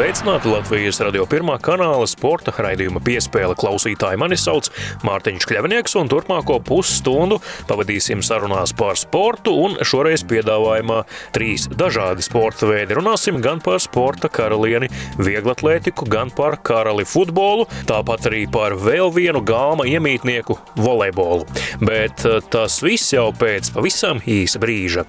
Sveicināti Latvijas radio pirmā kanāla sporta raidījuma piespēle klausītāji. Mani sauc Mārtiņš Kļavnieks, un turpmāko pusstundu pavadīsim sarunās par sportu, un šoreiz piedāvājumā trīs dažādi sporta veidi. Runāsim gan par sporta karalieni vieglatlētiku, gan par karali futbolu, tāpat arī par vēl vienu galma iemītnieku volejbolu. Bet eh, tas viss jau pēc pavisam īsa brīža.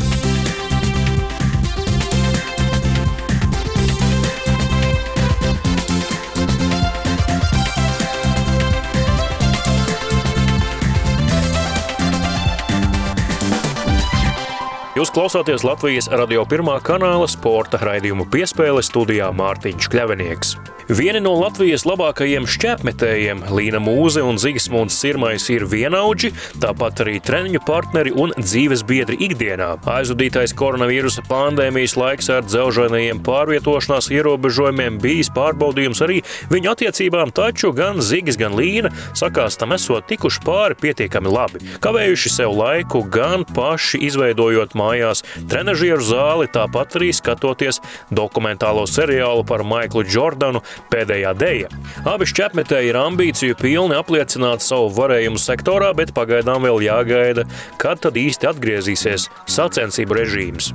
Jūs klausāties Latvijas radio pirmā kanāla sporta raidījumu piespēle studijā Mārtiņš Kļavinieks. Vieni no Latvijas labākajiem šķēpmetējiem Līna Mūze un Zigismunds Sirmais ir vienaudži, tāpat arī treniņu partneri un dzīves biedri ikdienā. Aizvadītais koronavīrusa pandēmijas laiks ar dzelžainajiem pārvietošanās ierobežojumiem bijis pārbaudījums arī viņu attiecībām, taču gan Zigis, gan Līna sakās tam esot tikuši pāri pietiekami labi. Kavējuši sev laiku gan paši izveidojot mājās trenažieru zāli, tāpat arī skatoties dokumentālo seriālu par Maiklu Jordanu pēdējā dēļa. Abi šķepmetēji ir ambīciju pilni apliecināt savu varējumu sektorā, bet pagaidām vēl jāgaida, kad tad īsti atgriezīsies sacensību režīms.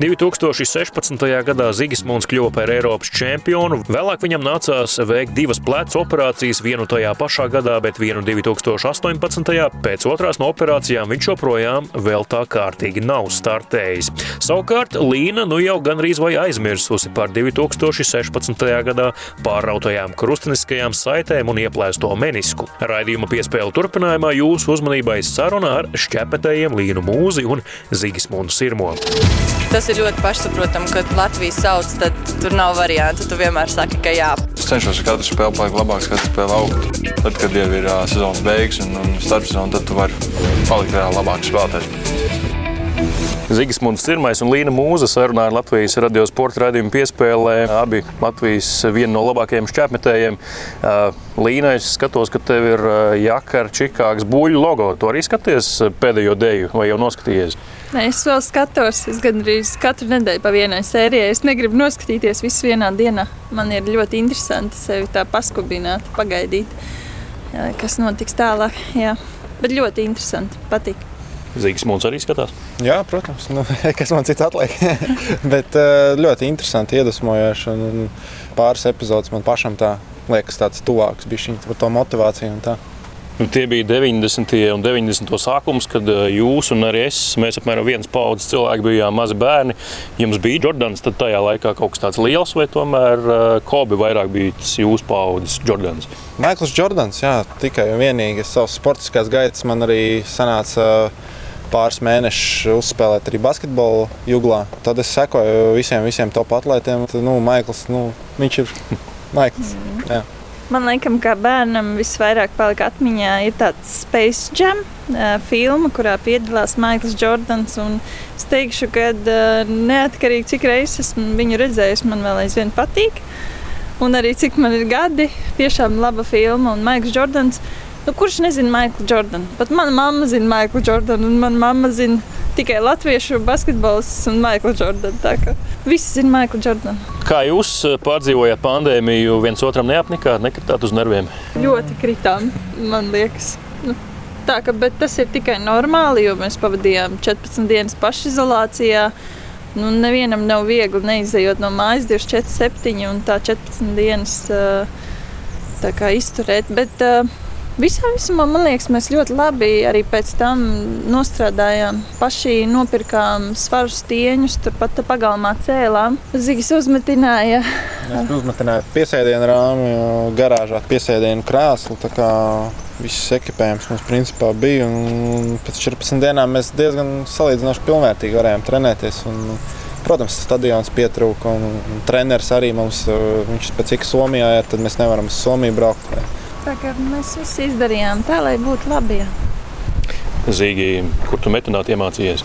2016. gadā Zigismunds kļuva par Eiropas čempionu, vēlāk viņam nācās veikt divas plecu operācijas, vienu tajā pašā gadā, bet vienu 2018. Pēc otrās no operācijām viņš joprojām vēl tā kārtīgi nav startējis. Savukārt Līna nu jau gandrīz vai aizmirsusi par 2016. gadā pārrautajām krustiniskajām saitēm un ieplēsto menisku. Raidījuma piespēle turpinājumā jūsu uzmanībai saruna ar šķepetējiem Līnu Mūzi un Zigismundu Sirmo. Tas ir ļoti pašsaprotami, kad Latvijas sauc, tad tur nav variantu. Tu vienmēr saki, ka jā. Es cenšos ar katru spēli palikt labāks, katru spēli augt. Tad, kad jau ir uh, sezonas beigas un, un starpsezona, tad tu vari palikt reāli labāks spēlētājs. Zigismunds Cirmais un Līna Mūza sarunā ar Latvijas radio sporta raidījumu piespēlē. Abi Latvijas viena no labākajiem šķēpmetējiem. Līna, es skatos, ka tev ir jaka ar Čikāgas buļļu logo. Tu arī skaties pēdējo dēļu vai jau noskatījies? Nē, es vēl skatos. Es gandrīz katru nedēļu pa vienai sērijai. Es negribu noskatīties visu vienā dienā. Man ir ļoti interesanti sevi tā paskubināt, pagaidīt, kas notiks tālāk. Jā. Bet ļoti interesanti, patīk. Zīgas mūns arī skatās. Jā, protams, nu, kas man cits atliek. Bet eh, ļoti interesanti, iedvesmojoši. Un pāris epizodes man pašam tā liekas tāds tuvāks, bija par to motivāciju. Nu, tie bija 90. un 90. sākums, kad eh, jūs un arī es, mēs apmēram viens paudzes cilvēki bijām mazi bērni. Jums bija Jordans, tad tajā laikā kaut kas tāds liels, vai tomēr eh, Kobe vairāk bija tas jūsu paudzes Jordans? Maikls Jordans, jā, tikai un vienīgi savas sportiskās gaitas man arī sanāca pāris mēnešus uzspēlēt arī basketbolu jūglā. Tad es sekoju visiem, visiem top atlētiem. Nu, Maikls, nu, viņš ir Maikls. Mm. Jā. Man liekas, kā bērnam visvairāk palika atmiņā ir tāds Space Jam uh, filma, kurā piedalās Maikls Jordans. Es teikšu, ka uh, neatkarīgi cik reizes esmu viņu redzējis, man vēl aizvien patīk. Un arī cik man ir gadi, tiešām laba filma. Un Maikls Jordans Nu, kurš nezina Maiklu Jordanu? Pat mana mamma zina Maiklu Jordanu, un mana mamma zina tikai latviešu basketbols un Maiklu Jordanu. Visi zina Maiklu Jordanu. Kā jūs eh, pārdzīvojāt pandēmiju, viens otram neapnikāt, nekritāt uz nerviem? Ļoti kritām, man liekas. Nu, tā, ka, tas ir tikai normāli, jo mēs pavadījām 14 dienas pašizolācijā. Nu, nevienam nav viegli neizejot no mājas 24, 7 un tā 14 dienas uh, tā izturēt. Bet, uh, Visā visumā man liekas, mēs ļoti labi arī pēc tam nostrādājām. Paši nopirkām svaru stieņus, turpat pagalmā cēlām. Zigis uzmetināja. Mēs uzmetinājām piesēdienu rāmi, garāžā piesēdienu krēslu. Viss ekipējums mums principā bija. Pēc 14 dienām mēs diezgan salīdzinoši pilnvērtīgi varējām trenēties. Un, Protams, stadions pietrūka un, un treneris arī mums, viņš pēc cik Somijā ir, tad mēs nevaram uz Somiju braukt. Kā mēs visi izdarījām tā, lai būtu labi. Zīgi, kur tu metināt iemācījies?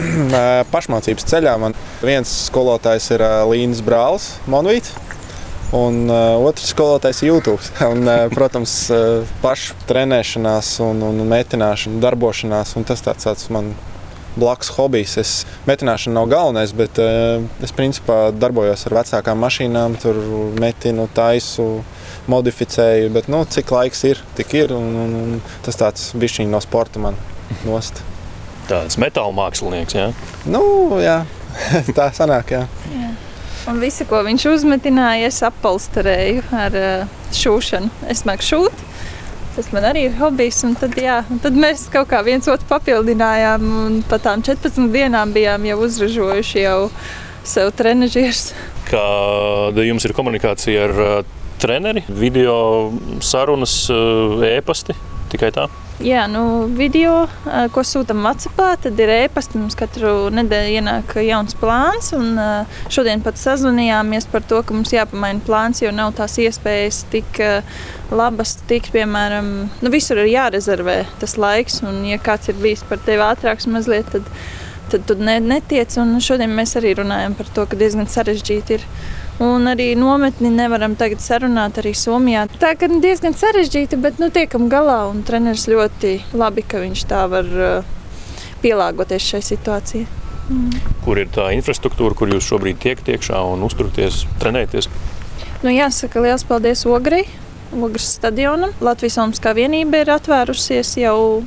Pašmācības ceļā man viens skolotājs ir Līnas brālis, Monvīts. Un uh, otrs skolotājs ir YouTube. Un, uh, protams, uh, pašu trenēšanās, un, un metināšana, darbošanās. Un tas tāds, tāds man blakus hobijs. Es metināšana nav galvenais, bet uh, es principā darbojos ar vecākām mašīnām, tur metinu, taisu. Modificēju, bet nu, cik laiks ir, tik ir. Un, un, un tas tāds bišķiņš no sporta man nost. Tāds metāla mākslinieks, jā? Nu, jā, tā sanāk, jā. jā. Un visu, ko viņš uzmetināja, es apolsterēju ar uh, šūšanu. Es māku šūt, tas man arī ir hobijs. Un tad, jā, un tad mēs kaut kā viens otru papildinājām. Un pat tām 14 dienām bijām jau uzražojuši jau sev trenižierus. Kāda jums ir komunikācija ar uh, treneri? Video sarunas, uh, e-pasti? Tikai tā? Jā, nu, video, ko sūtām WhatsApp, tad ir e-pasta. Mums katru nedēļu ienāk jauns plāns. Šodien pat sazvanījāmies par to, ka mums jāpamaina plāns, jo nav tās iespējas tik labas, tik, piemēram, nu, visur ir jārezervē tas laiks. Un, ja kāds ir bijis par tevi ātrāks mazliet, tad, tad tu netiec. Un šodien mēs arī runājam par to, ka diezgan sarežģīti ir Un arī nometni nevaram tagad sarunāt arī Somijā. Tā ir diezgan sarežģīta, bet nu, tiekam galā. Un treneris ļoti labi, ka viņš tā var uh, pielāgoties šai situācijai. Mm. Kur ir tā infrastruktūra, kur jūs šobrīd tiekat iekšā un uzturieties, trenēties? Nu, jāsaka liels paldies Ogrei Ogres stadionam. Latvijas Olimpiskā vienība ir atvērusies jau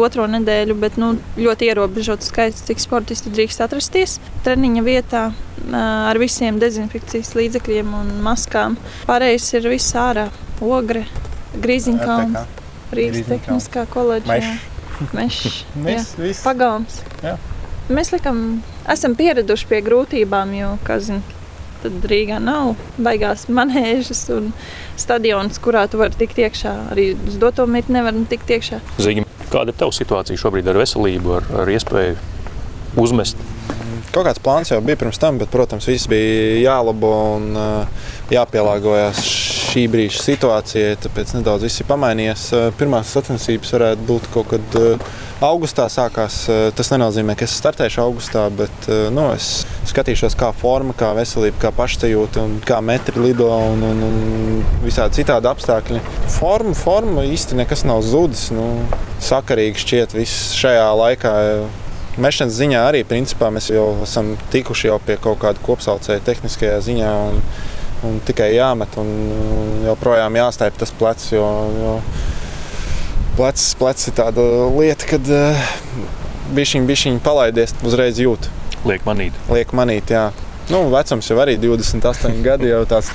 otro nedēļu, bet nu, ļoti ierobežots skaits, cik sportisti drīkst atrasties treniņa vietā ar visiem dezinfekcijas līdzekļiem un maskām. Pārējais ir viss ārā - ogre, grīziņkalns, Rīgas tehniskā koledža. Mežs, pagalms. Jā. Mēs likam, esam pieraduši pie grūtībām, jo, kā zināt, tad Rīgā nav baigās manēžas un stadions, kurā tu vari tikt iekšā. Arī uz doto mirti nevar tikt iekšā. Zīgi, kāda ir tava situācija šobrīd ar veselību, ar, ar iespēju uzmest? Kaut kāds plāns jau bija pirms tam, bet, protams, viss bija jālabo un jāpielāgojas šī brīža situācijai. Tāpēc nedaudz viss ir pamainījies. Pirmās sacensības varētu būt kaut kad augustā sākās. Tas nenozīmē, ka es startēšu augustā, bet nu, es skatīšos, kā forma, kā veselība, kā pašsajūta, kā metri lido un, un, un visādi citādi apstākļi. Forma, forma īsti nekas nav zudis. Nu, sakarīgi šķiet viss šajā laikā. Mešanas ziņā arī principā, mēs jau esam tikuši jau pie kaut kāda kopsaucēja tehniskajā ziņā. Un, un tikai jāmet, un joprojām jāstāj tas plecs. Jo, jo plecs, plecs ir tāda lieta, kad uh, bišķiņ, bišķiņ palaidies, uzreiz jūt. Liek manīt. Liek manīt, jā. Nu, vecums jau arī 28 gadi jau tās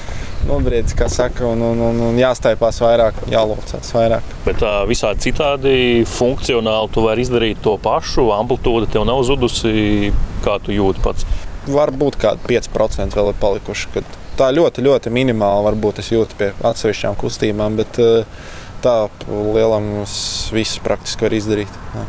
nobriedis, kā saka, un, un, un, un jāstaipās vairāk, jālocās vairāk. Bet tā visādi citādi funkcionāli tu vari izdarīt to pašu, amplitūda tev nav zudusi, kā tu jūti pats. Varbūt kādi 5% vēl ir palikuši. Tā ļoti, ļoti minimāli varbūt es jūtu pie atsevišķām kustībām, bet tā lielam viss praktiski var izdarīt. Jā.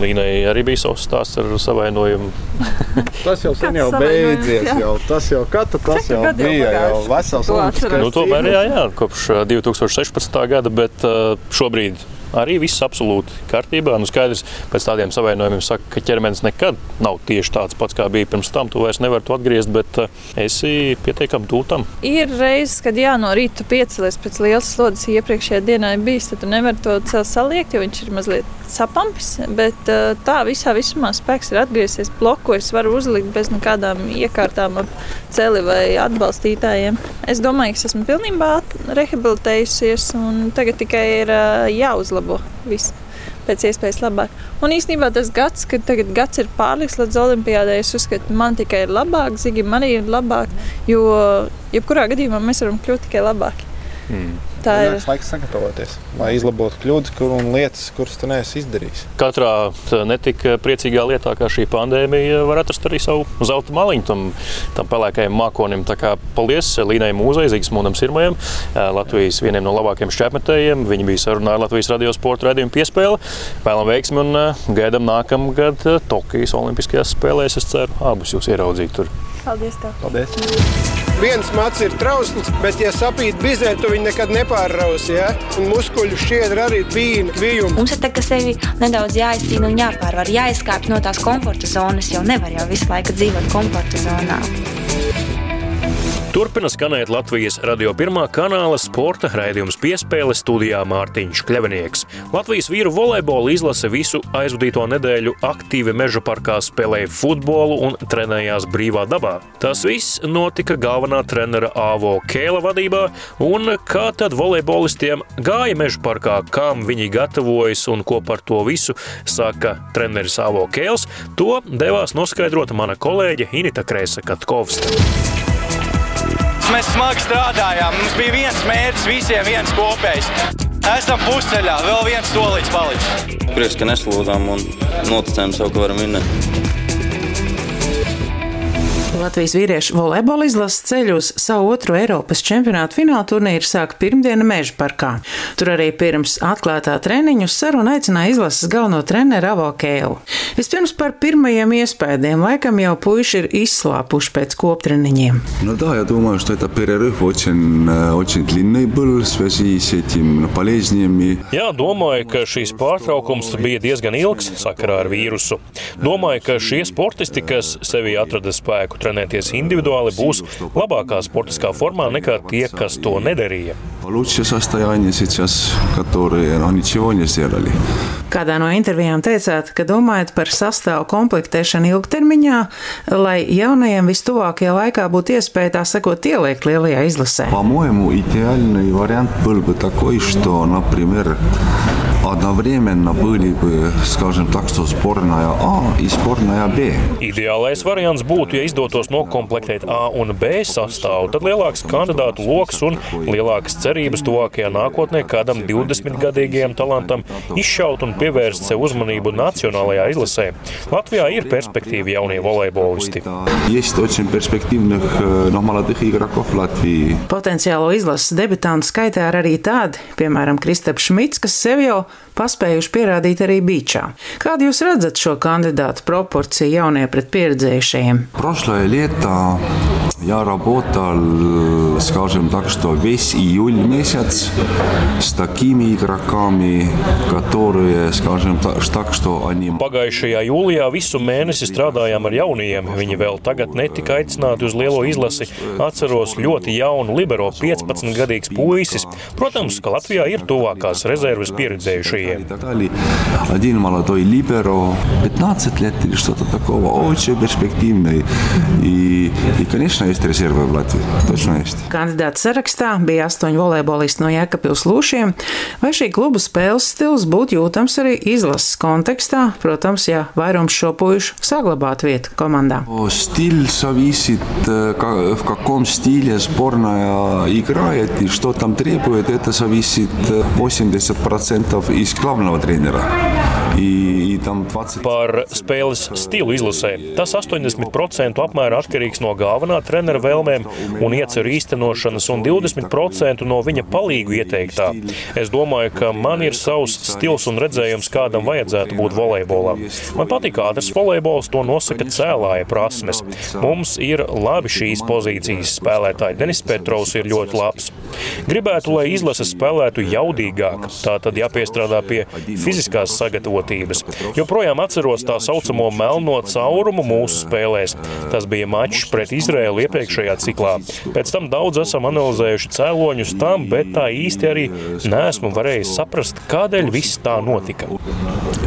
Līnai arī bija savs stāsts ar savainojumu. tas jau sen jau beidzies. Jau. Tas jau katra tas jau bija. Jau vesels un nu, tomēr jā, jā, kopš 2016. gada, bet šobrīd arī viss absolūti kārtībā. Nu, skaidrs, pēc tādiem savainojumiem saka, ka ķermenis nekad nav tieši tāds pats, kā bija pirms tam. Tu vairs nevari to atgriezt, bet uh, esi pietiekami tūtam. Ir reizes, kad jā, no rīta piecelies pēc lielas slodzes iepriekšējā dienā ir bijis, tad tu nevari to saliekt, jo viņš ir mazliet sapampis. Bet uh, tā visā visumā spēks ir atgriezies. Bloku es varu uzlikt bez nekādām iekārtām ap celi vai atbalstītājiem. Es domāju, ka es esmu pilnībā rehabilitējusies un tagad tikai ir uh, jāuzlabo jāuzlabo viss pēc iespējas labāk. Un īstenībā tas gads, kad tagad gads ir pārliks līdz olimpiādai, es uzskatu, man tikai ir labāk, Zigim arī ir labāk, jo jebkurā gadījumā mēs varam kļūt tikai labāki. Mm. Tā ir laiks sagatavoties, lai izlabotu kļūdas kur un lietas, kuras tu neesi izdarījis. Katrā netik priecīgā lietā, kā šī pandēmija, var atrast arī savu zelta maliņu tam, tam pelēkajam mākonim. Tā kā paldies Līnai Mūzei, Zigsmundam Sirmajam, Latvijas vieniem no labākajiem šķēpmetējiem. Viņi bija sarunā ar Latvijas radio sporta raidījumu piespēli. Vēlam veiksmi un gaidām nākamgad Tokijas Olimpiskajās spēlēs. Es ceru, abus jūs ieraudzīt tur. Paldies! Tev. Paldies! Viens mats ir trausls, bet, ja sapīt bizē, tu viņu nekad nepārrausi. Ja? Un muskuļu šķiedra arī bija kvijums. Mums ir tā, ka sevi nedaudz jāizcīna un jāpārvar, jāizkāpj no tās komforta zonas, jo nevar jau visu laiku dzīvot komforta zonā. Turpina skanēt Latvijas radio pirmā kanāla sporta raidījums piespēle studijā Mārtiņš Kļavinieks. Latvijas vīru volejbola izlase visu aizvadīto nedēļu aktīvi meža parkā spēlēja futbolu un trenējās brīvā dabā. Tas viss notika galvenā trenera Āvo Kēla vadībā, un kā tad volejbolistiem gāja meža parkā, kam viņi gatavojas un ko par to visu saka treneris Āvo Kēls, to devās noskaidrot mana kolēģe Inita Krēsa Katkovska. Mēs smagi strādājām. Mums bija viens mērķis, visiem viens kopējs. Esam pusceļā, vēl viens solīts palicis. Prieks, ka neslūdzām un noticējām sev, ka varam vinnēt. Latvijas vīriešu volejbola izlases ceļu uz savu otro Eiropas čempionātu fināla turnīru sāk pirmdiena Meža parkā. Tur arī pirms atklātā treniņu sarunu aicināja izlases galveno treneru Avo Kēlu. Vispirms par pirmajiem iespējām, laikam jau puiši ir izslāpuši pēc koptreniņiem. Ну да, я думаю, что это перерыв очень, очень длинный был в связи с этим болезнями. Jā, domāju, ka šīs pārtraukums bija diezgan ilgs sakarā ar vīrusu. Domāju, ka šie sportisti, kas sevī atrada spēku trenēties individuāli, būs labākā sportiskā formā nekā tie, kas to nedarīja. Получше состояние сейчас, которые ну, ничего не сделали. Kādā no intervijām teicāt, ka domājat par sastāvu komplektēšanu ilgtermiņā, lai jaunajiem vistuvākajā laikā būtu iespēja tā sakot ieliekt lielajā izlasē. По-моему, идеальный вариант был бы такой, что, например, одновременно были бы, скажем так, что сборная А и сборная Б. Ideālais variants būtu, ja tos nokomplektēt A un B sastāvu, tad lielāks kandidātu lokus un lielākas cerības tuvākajā nākotnē kādam 20-gadīgajam talantam izšaut un pievērst sev uzmanību nacionālajā izlasē. Latvijā ir perspektīva jaunie volejbolisti. Potenciālo izlases debitantu skaitā ir arī tādi, piemēram, Kristaps Šmits, kas sev jau paspējuši pierādīt arī Bīčā. Kādu jūs redzat šo kandidātu proporciju jaunie pret pieredzējušajiem? Prošlajā lietā я работал, скажем так, что весь июль месяц с такими игроками, которые, скажем так, что они... Pagājušajā jūlijā visu mēnesi strādājām ar jaunajiem. Viņi vēl tagad netika aicināti uz lielo izlasi. Atceros ļoti jaunu libero 15-gadīgs puisis. Protams, ka Latvijā ir tuvākās rezerves pieredzējušajiem. Один молодой либеро, 15 лет или что-то такого, очень перспективный. И, и, конечно, есть резервы в Латвии. Точно есть. Kandidātu sarakstā bija astoņi volejbolisti no Jēkabpils lūšiem. Vai šī kluba spēles stils būtu jūtams arī izlases kontekstā? Protams, ja vairums šo puišu saglabātu vietu komandā. Стиль зависит, в каком стиле сборная играет и что там требует. Это зависит 80% из главного тренера. И, и там 20... Par spēles stilu izlasē. Tas 80% apmēra atkarīgs no galvenā trenera vēlmēm un ieceru īstenošanas, un 20% no viņa palīgu ieteiktā. Es domāju, ka man ir savs stils un redzējums, kādam vajadzētu būt volejbolam. Man patīk ātrs volejbols, to nosaka cēlāja prasmes. Mums ir labi šīs pozīcijas spēlētāji. Denis Petrovs ir ļoti labs. Gribētu, lai izlase spēlētu jaudīgāk. Tā tad jāpiestrādā pie fiziskās sagatavotības. Joprojām atceros tā saucamo melno caurumu mūsu spēlēs. Tas bija mačs pret Izraēlu iepriekšējā ciklā. Pēc tam daudz esam analizējuši cēloņus tam, bet tā īsti arī neesmu varējis saprast, kādēļ viss tā notika.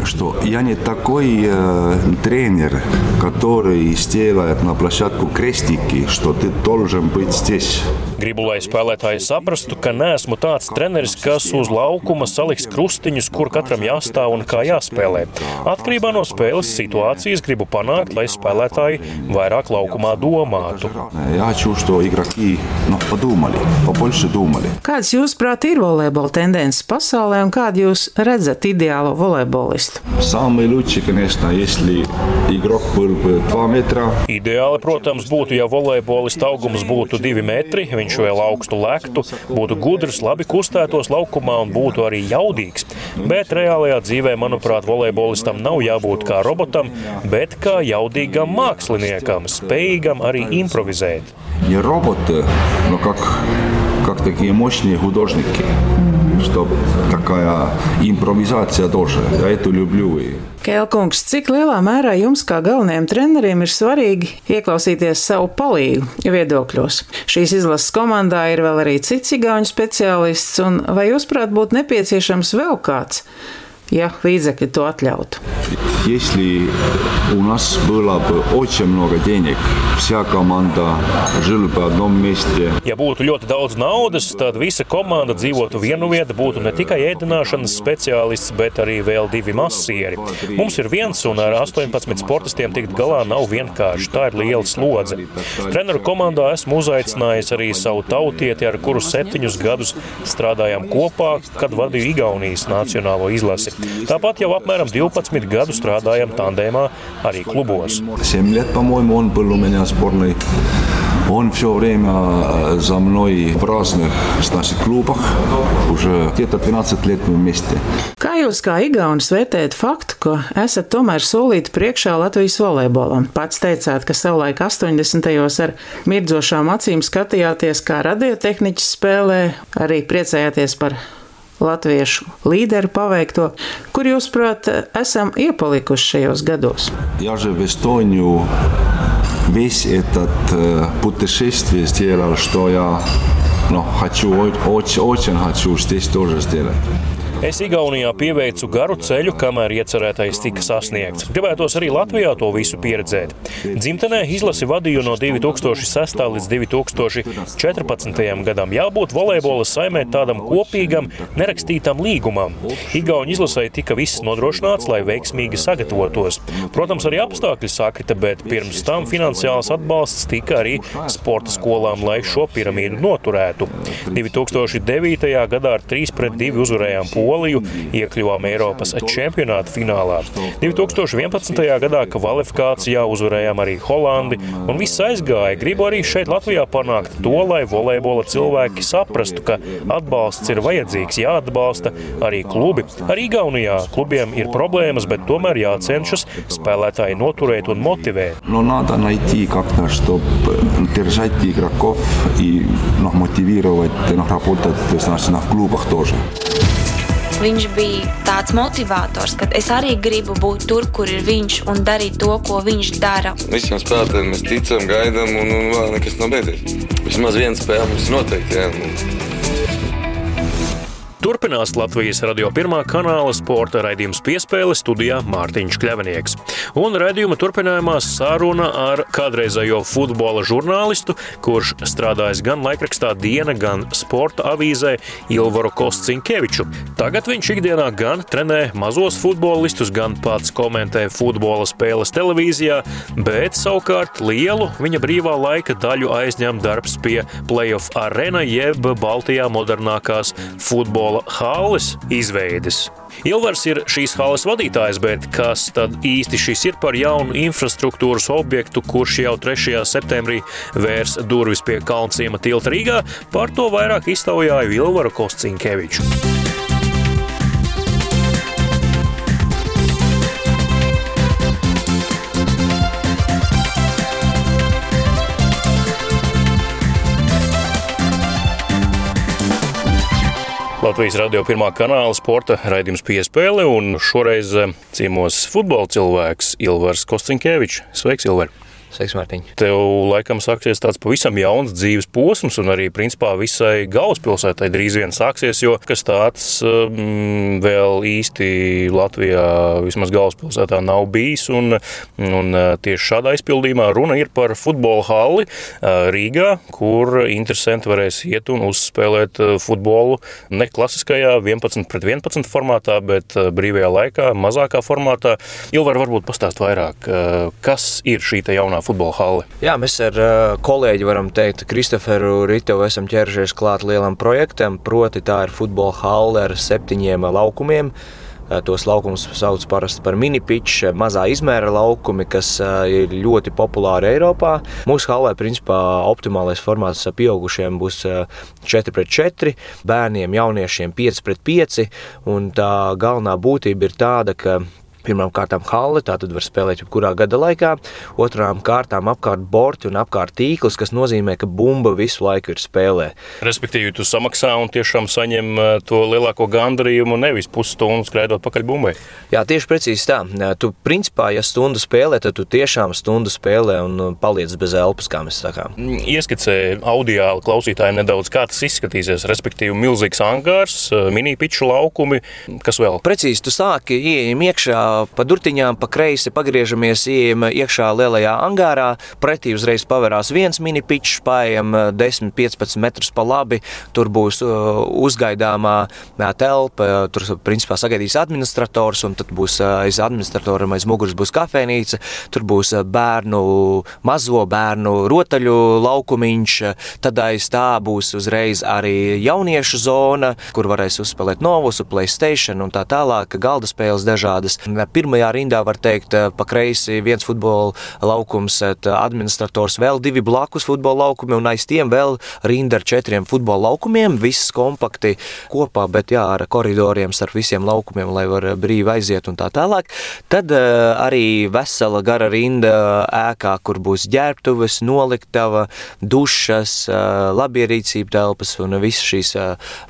Что я не такой э, тренер, который сделает на площадку крестики, что ты должен быть здесь. Gribu, lai spēlētāji saprastu, ka neesmu tāds treneris, kas uz laukuma saliks krustiņus, kur katram jāstāv un kā jāspēlē. Atkarībā no spēles situācijas gribu panākt, lai spēlētāji vairāk laukumā domātu. Я хочу, что игроки ну, подумали, побольше думали. Kādas, jūsuprāt, ir volejbola tendences pasaulē un kādu jūs redzat ideālo volejbolistu? Самый лучший, конечно, если игрок был бы 2 метра. Ideāli, protams, būtu, ja volejbolista augums būtu 2 metri, viņš vēl augstu lektu, būtu gudrs, labi kustētos laukumā un būtu arī jaudīgs. Bet reālajā dzīvē, manuprāt, volejbolistam nav jābūt kā robotam, bet kā jaudīgam māksliniekam, spējīgam arī improvizēt. Не роботы, но как, как такие мощные художники. что такая импровизация тоже. Я это люблю. Kēlkungs, cik lielā mērā jums, kā galvenajam trenerim, ir svarīgi ieklausīties savu palīgu viedokļos? Šīs izlases komandā ir vēl arī cits igauņu speciālists, un vai jūs prāt būtu nepieciešams vēl kāds? ja līdzekļi to atļautu. Если у нас было бы очень много денег, вся команда жила бы в одном месте. Ja būtu ļoti daudz naudas, tad visa komanda dzīvotu vienu vietu, būtu ne tikai ēdināšanas speciālists, bet arī vēl divi masieri. Mums ir viens, un ar 18 sportistiem tikt galā nav vienkārši. Tā ir liela slodze. Treneru komandā esmu uzaicinājis arī savu tautieti, ar kuru septiņus gadus strādājām kopā, kad vadīju Igaunijas nacionālo izlasi. Tāpat jau apmēram 12 gadu strādājam tandēmā arī klubos. 7 лет, по-моему, он был у меня сборной. Он все время за мной в разных значит, клубах. Уже где-то 12 лет мы вместе. Kā jūs kā Igaunis vērtējat faktu, ka esat tomēr solīti priekšā Latvijas volejbolam? Pats teicāt, ka savulaik 80. ar mirdzošām acīm skatījāties, kā radiotehniķis spēlē, arī priecājāties par latviešu līderu paveikto, kur jūs, prāt, esam iepalikuši šajos gados? Я же в Эстонию весь этот э, путешествие сделал, что я ну, хочу, очень, очень хочу здесь тоже сделать. Es Igaunijā pieveicu garu ceļu, kamēr iecerētais tika sasniegts. Gribētos arī Latvijā to visu pieredzēt. Dzimtenē izlasi vadīju no 2006. līdz 2014. gadam. Jābūt volejbola saimē tādam kopīgam, nerakstītam līgumam. Igauņu izlasē tika viss nodrošināts, lai veiksmīgi sagatavotos. Protams, arī apstākļi sakrita, bet pirms tam finansiāls atbalsts tika arī sporta skolām, lai šo piramīdu noturētu. 2009. gadā ar 3 pret 2 uzvarējām Poliju. Poliju, iekļuvām Eiropas čempionāta finālā. 2011. gadā kvalifikācijā uzvarējām arī Holandi, un viss aizgāja. Gribu arī šeit Latvijā panākt to, lai volejbola cilvēki saprastu, ka atbalsts ir vajadzīgs, jāatbalsta arī klubi. Arī Igaunijā klubiem ir problēmas, bet tomēr jācenšas spēlētāji noturēt un motivēt. No, надо найти как-то, чтобы держать игроков и ну, мотивировать, ну, работать значит, в клубах тоже. Viņš bija tāds motivators, ka es arī gribu būt tur, kur ir viņš un darīt to, ko viņš dara. Visiem spēlētājiem mēs ticam, gaidām, un, un vēl nekas nav beidzies. Vismaz viena spēle mums noteikti. Jā. Turpinās Latvijas radio pirmā kanāla sporta raidījums piespēle studijā Mārtiņš Kļavinieks. Un raidījuma turpinājumā saruna ar kādreizējo futbola žurnālistu, kurš strādājis gan laikrakstā Diena, gan sporta avīzē Ilvaru Kostcinkeviču. Tagad viņš ikdienā gan trenē mazos futbolistus, gan pats komentē futbola spēles televīzijā, bet savukārt lielu viņa brīvā laika daļu aizņem darbs pie playoff arena jeb Baltijā modernākās futbola futbola halles izveides. Ilvars ir šīs halas vadītājs, bet kas tad īsti šis ir par jaunu infrastruktūras objektu, kurš jau 3. septembrī vērs durvis pie Kalnciema tilta Rīgā, par to vairāk iztaujāju Ilvaru Kostinkeviču. Latvijas radio pirmā kanāla sporta raidījums piespēle, un šoreiz eh, ciemos futbola cilvēks Ilvars Kostinkevičs. Sveiks, Ilvar! Sveiks, Mārtiņ. Tev laikam sāksies tāds pavisam jauns dzīves posms, un arī principā visai galvaspilsētai drīz vien sāksies, jo kas tāds um, vēl īsti Latvijā, vismaz galvaspilsētā, nav bijis. Un, un uh, tieši šādā izpildījumā runa ir par futbola halli uh, Rīgā, kur interesanti varēs iet un uzspēlēt uh, futbolu ne klasiskajā 11 pret 11 formātā, bet brīvajā laikā, mazākā formātā. Ilvar, varbūt pastāst vairāk, kas ir šī jaunā futbola halli. Jā, mēs ar kolēģi varam teikt, Kristoferu Ritevu esam ķērušies klāt lielam projektam, proti tā ir futbola halle ar septiņiem laukumiem. Tos laukumus sauc parasti par mini-pitch, mazā izmēra laukumi, kas ir ļoti populāri Eiropā. Mūsu halē, principā, optimālais formāts pieaugušiem būs 4 pret 4, bērniem, jauniešiem 5 pret 5. Tā galvenā būtība ir tāda, ka Pirmām kārtām halli, tā tad var spēlēt jebkurā gada laikā. Otrām kārtām apkārt borti un apkārt tīkls, kas nozīmē, ka bumba visu laiku ir spēlē. Respektīvi, tu samaksā un tiešām saņem uh, to lielāko gandarījumu, nevis pusstundu skraidot pakaļ bumbai. Jā, tieši precīzi tā. Tu, principā, ja stundu spēlē, tad tu tiešām stundu spēlē un uh, paliec bez elpas, kā mēs sakām. Mm, ieskicē audio klausītājiem nedaudz, kā tas izskatīsies. Respektīvi, milzīgs angārs, uh, mini-piču laukumi, kas vēl? Precīzi, tu sāki ieejam iekšā pa durtiņām, pa kreisi pagriežamies, ieejam iekšā lielajā angārā. Pretī uzreiz pavērās viens mini-pičs, paiet 10-15 metrus pa labi. Tur būs uh, uzgaidāmā telpa, tur principā sagaidīs administrators, un tad būs aiz administratora aiz muguras būs kafejnīca. Tur būs bērnu, mazo bērnu rotaļu laukumiņš. Tad aiz tā būs uzreiz arī jauniešu zona, kur varēs uzspēlēt novusu, Playstation un tā tālāk, galda spēles dažādas. Pirmajā rindā var teikt, pa kreisi viens futbola laukums, administrators vēl divi blakus futbola laukumi un aiz tiem vēl rinda ar četriem futbola laukumiem, viss kompakti kopā, bet jā, ar koridoriem starp visiem laukumiem, lai var brīvi aiziet un tā tālāk. Tad arī vesela gara rinda ēkā, kur būs ģērbtuves, noliktava, dušas, labierīcība telpas un visas šīs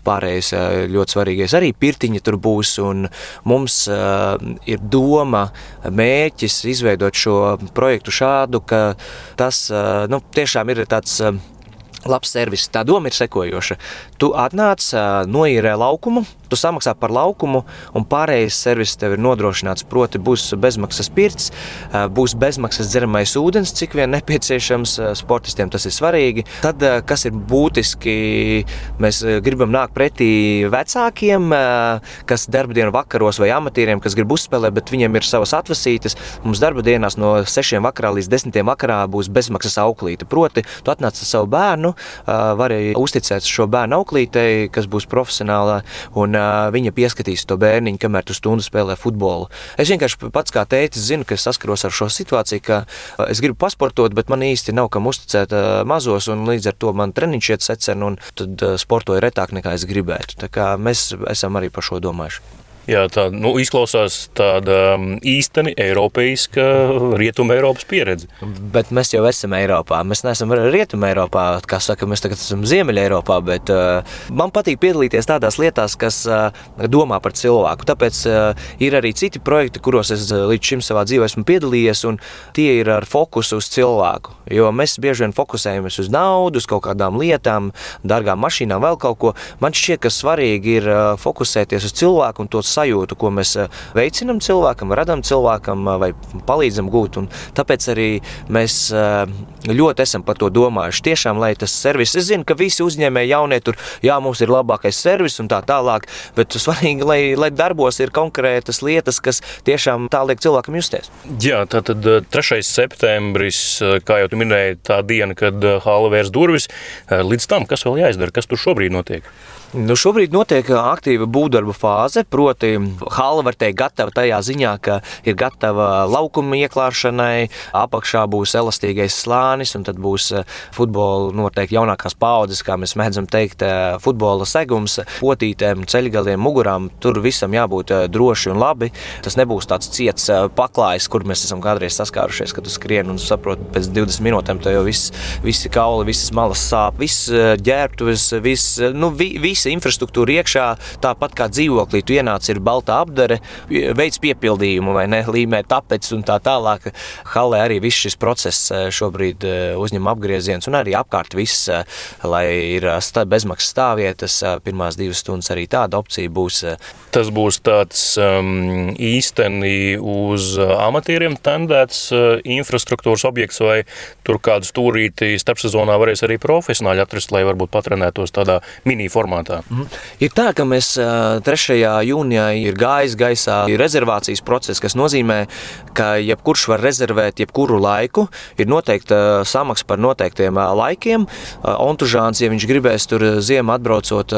pārējais ļoti svarīgais. Arī pirtiņa tur būs un mums ir doma, mērķis izveidot šo projektu šādu, ka tas nu, tiešām ir tāds labs servis. Tā doma ir sekojoša. Tu atnāc, noīrē laukumu, tu samaksā par laukumu, un pārējais servis tev ir nodrošināts. Proti, būs bezmaksas pirts, būs bezmaksas dzeramais ūdens, cik vien nepieciešams sportistiem. Tas ir svarīgi. Tad, kas ir būtiski, mēs gribam nākt pretī vecākiem, kas darba dienu vakaros vai amatieriem, kas grib uzspēlēt, bet viņiem ir savas atvasītes. Mums darba dienās no 6 vakarā līdz 10 vakarā būs bezmaksas auklīte. Proti, tu atnāc ar savu bērnu, vari uzticēt šo bērnu auklītei, kas būs profesionālā, un viņa pieskatīs to bērniņu, kamēr tu stundu spēlē futbolu. Es vienkārši pats kā tētis zinu, ka saskaros ar šo situāciju, ka es gribu pasportot, bet man īsti nav kam uzticēt mazos, un līdz ar to man treniņš iet secen, un tad sportoju retāk nekā es gribētu. Tā kā mēs esam arī par šo domājuši. Jā, tā nu, izklausās tāda um, īsteni eiropeiska rietuma Eiropas pieredze. Bet mēs jau esam Eiropā. Mēs neesam rietuma Eiropā, kā saka, mēs tagad esam Ziemeļa Eiropā. Bet, uh, man patīk piedalīties tādās lietās, kas uh, domā par cilvēku. Tāpēc uh, ir arī citi projekti, kuros es uh, līdz šim savā dzīvē esmu piedalījies, un tie ir ar fokusu uz cilvēku. Jo mēs bieži vien fokusējamies uz naudu, uz kaut kādām lietām, dārgām mašīnām, vēl kaut ko. Man šķiet, ka svarīgi ir uh, fokusēties uz cilvēku un to sajūtu, ko mēs eh, veicinām cilvēkam, radām cilvēkam eh, vai palīdzam gūt. Tāpēc arī mēs eh, ļoti esam par to domājuši. Tiešām, lai tas servis, es zinu, ka visi uzņēmēji jaunie tur, jā, mums ir labākais servis un tā tālāk, bet svarīgi, lai, lai darbos ir konkrētas lietas, kas tiešām tā liek cilvēkam justies. Jā, tā tad 3. septembris, kā jau minēji, tā diena, kad Hāla vērs durvis, līdz tam, kas vēl jāizdara, kas tur šobrīd notiek? Nu, šobrīd notiek aktīva būvdarbu fāze, proti, hala var teikt, gatava tajā ziņā, ka ir gatava laukuma ieklāšanai, apakšā būs elastīgais slānis, un tad būs futbola noteikti jaunākās paudzes, kā mēs mēdzam teikt, futbola segums, potītēm, ceļgaliem, mugurām. Tur visam jābūt droši un labi. Tas nebūs tāds ciets paklājs, kur mēs esam kādreiz saskārušies, kad tu skrien un saproti, pēc 20 minūtēm tev jau viss, visi kauli, visas malas sāp, viss ģērbtuves, viss, nu, vi, visa infrastruktūra iekšā, tāpat kā dzīvoklī, tu ienāc ir balta apdare, veids piepildījumu vai ne, līmē tapets un tā tālāk. Halē arī viss šis process eh, šobrīd eh, uzņem apgrieziens un arī apkārt viss, eh, lai ir bezmaksas stāvvietas, pirmās divas stundas arī tāda opcija būs. Tas būs tāds um, īsteni uz amatieriem tendēts infrastruktūras objekts vai tur kādu stūrīti starpsezonā varēs arī profesionāļi atrast, lai varbūt patrenētos tādā mini formātā formātā. Mm. Ir tā, ka mēs 3. jūnijā ir gājis gaisā ir rezervācijas process, kas nozīmē, ka jebkurš var rezervēt jebkuru laiku. Ir noteikta samaksa par noteiktiem laikiem. Ontužāns, ja viņš gribēs tur ziemā atbraucot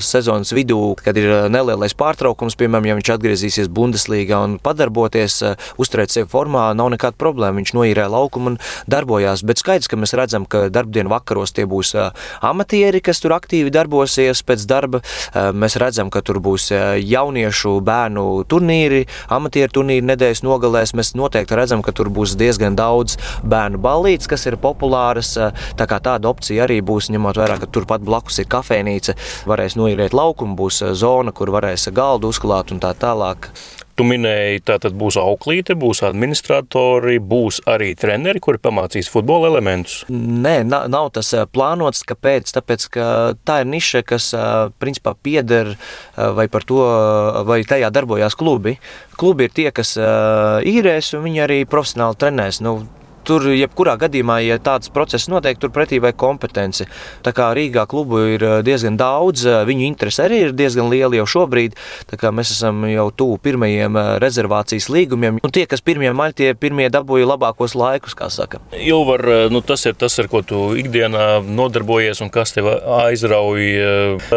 sezonas vidū, kad ir nelielais pārtraukums, piemēram, ja viņš atgriezīsies Bundeslīgā un padarboties, uzturēt sevi formā, nav nekāda problēma. Viņš noīrē laukumu un darbojās. Bet skaidrs, ka mēs redzam, ka darbdienu vakaros tie būs amatieri, kas tur aktīvi darbosies pēc darba. Mēs redzam, ka tur būs jauni jauniešu bērnu turnīri, amatieru turnīri nedēļas nogalēs. Mēs noteikti redzam, ka tur būs diezgan daudz bērnu ballītes, kas ir populāras. Tā kā tāda opcija arī būs, ņemot vērā, ka turpat blakus ir kafejnīca, varēs noiet laukumu, būs zona, kur varēs galdu uzklāt un tā tālāk. Tu minēji, ka būs auklīte, būs administratori, būs arī treneri, kuri pamācīs futbola elementus. Nē, nav, nav tas plānots. Kāpēc? Tāpēc, ka tā ir niša, kas principā pieder vai par to, vai tajā darbojās klubi. Klubi ir tie, kas īrēs, un viņi arī profesionāli trenēs. Nu, tur, jebkurā gadījumā, ja tāds process notiek, tur pretī vajag kompetenci. Tā kā Rīgā klubu ir eh, diezgan daudz, eh, viņu interese arī ir diezgan liela jau šobrīd. Mēs esam jau tuvu pirmajiem eh, rezervācijas līgumiem. Un tie, kas pirmie maļ, tie pirmie dabūja labākos laikus, kā saka. Ilvar, nu tas ir tas, ar ko tu ikdienā nodarbojies un kas tev aizrauj.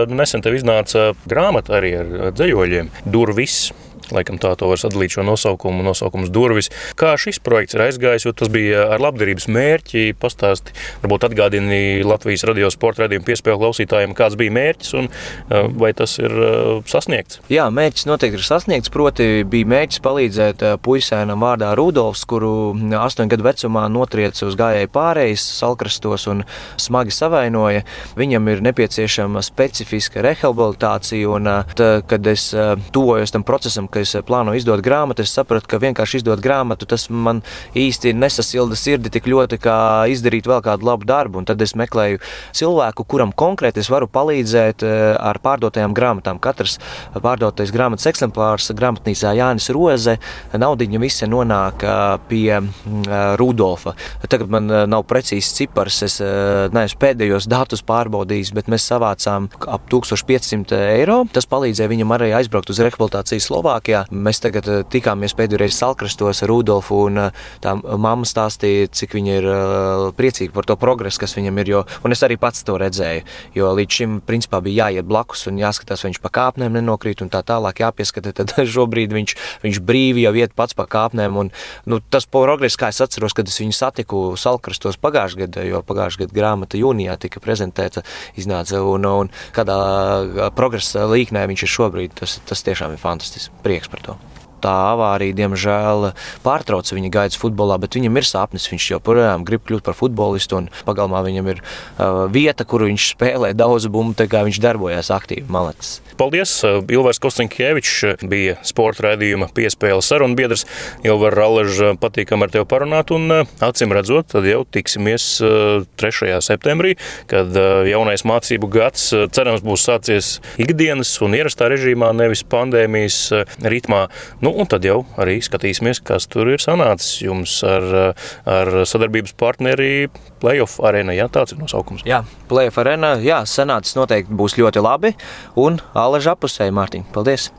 Nesen tev iznāca grāmata arī ar dzējoļiem. Durvis Laikam tā to var sadalīt šo nosaukumu, nosaukums durvis. Kā šis projekts ir aizgājis, jo tas bija ar labdarības mērķi. Pastāsti, varbūt atgādini Latvijas radio sporta radījumu piespēļu klausītājiem, kāds bija mērķis un uh, vai tas ir uh, sasniegts. Jā, mērķis noteikti ir sasniegts. Proti, bija mērķis palīdzēt uh, puisēnam vārdā Rudolfs, kuru astoņu gadu vecumā notrieca uz gājēju pārējais, salkrastos un smagi savainoja. Viņam ir nepieciešama specifiska rehabilitācija, un tā, kad es tuvojos tam procesam, ka es plānoju izdot grāmatu, es sapratu, ka vienkārši izdot grāmatu tas man īsti nesasilda sirdi tik ļoti, kā izdarīt vēl kādu labu darbu. Un tad es meklēju cilvēku, kuram konkrēti es varu palīdzēt eh, ar pārdotajām grāmatām. Katrs pārdotais grāmatas eksemplārs grāmatnīcā Jānis Roze, naudiņa visi nonāk eh, pie mm, eh, Rudolfa. Tagad man nav precīzs cipars, es neesmu pēdējos datus pārbaudījis, bet mēs savācām ap 1500 eiro. Tas palīdzēja viņam arī aizbraukt uz rehabilitāciju Slovākijā. Slovākijā. Mēs tagad eh, tikāmies pēdējo reizi Salkrastos ar Rudolfu, un eh, tā mamma stāstīja, cik viņa ir eh, priecīga par to progresu, kas viņam ir. Jo, un es arī pats to redzēju, jo līdz šim principā bija jāiet blakus un jāskatās, vai viņš pa kāpnēm nenokrīt un tā tālāk jāpieskata. Tad šobrīd viņš, viņš brīvi jau iet pats pa kāpnēm. Un, nu, tas progress, kā es atceros, kad es viņu satiku Salkrastos pagājušajā gadā, jo pagājušajā gadā grāmata jūnijā tika prezentēta, iznāca un, un kādā progresa līknē viņš ir šobrīd. Tas, tas tiešām ir fantastiski prieks par to tā avārija, diemžēl, pārtrauca viņa gaitas futbolā, bet viņam ir sapnis. Viņš joprojām grib kļūt par futbolistu, un pagalmā viņam ir uh, vieta, kur viņš spēlē daudz bumbu, tā kā viņš darbojās aktīvi. Malecis. Paldies! Ilvars Kostinkievičs bija sporta raidījuma piespēles sarunbiedrs. Ilvar Ralež, patīkam ar tevi parunāt, un acīm redzot, tad jau tiksimies 3. septembrī, kad jaunais mācību gads cerams būs sācies ikdienas un ierastā režīmā, nevis pandēmijas ritmā. Nu, un tad jau arī skatīsimies, kas tur ir sanācis jums ar, ar sadarbības partneri Playoff arēna. Jā, tāds ir nosaukums. Jā, Playoff arēna, jā, sanācis noteikti būs ļoti labi. Un Aleža apusēja Mārtiņa. Paldies!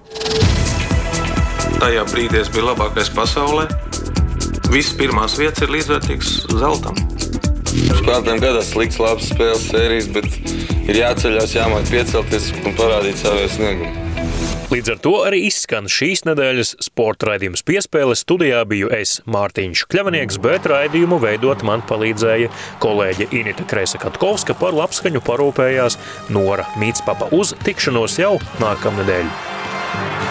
Tajā brīdī es biju labākais pasaulē. Visas pirmās vietas ir līdzvērtīgas zeltam. Spēlētājiem gadās slikts, labs spēles sērijas, bet ir jāceļās, jāmāk piecelties un parādīt savu sniegumu. Līdz ar to arī izskan šīs nedēļas sporta raidījums piespēles. Studijā biju es, Mārtiņš Kļavnieks, bet raidījumu veidot man palīdzēja kolēģe Inita Kreisa-Katkovska par labskaņu parūpējās Nora Mītspapa uz tikšanos jau nākamnedēļ.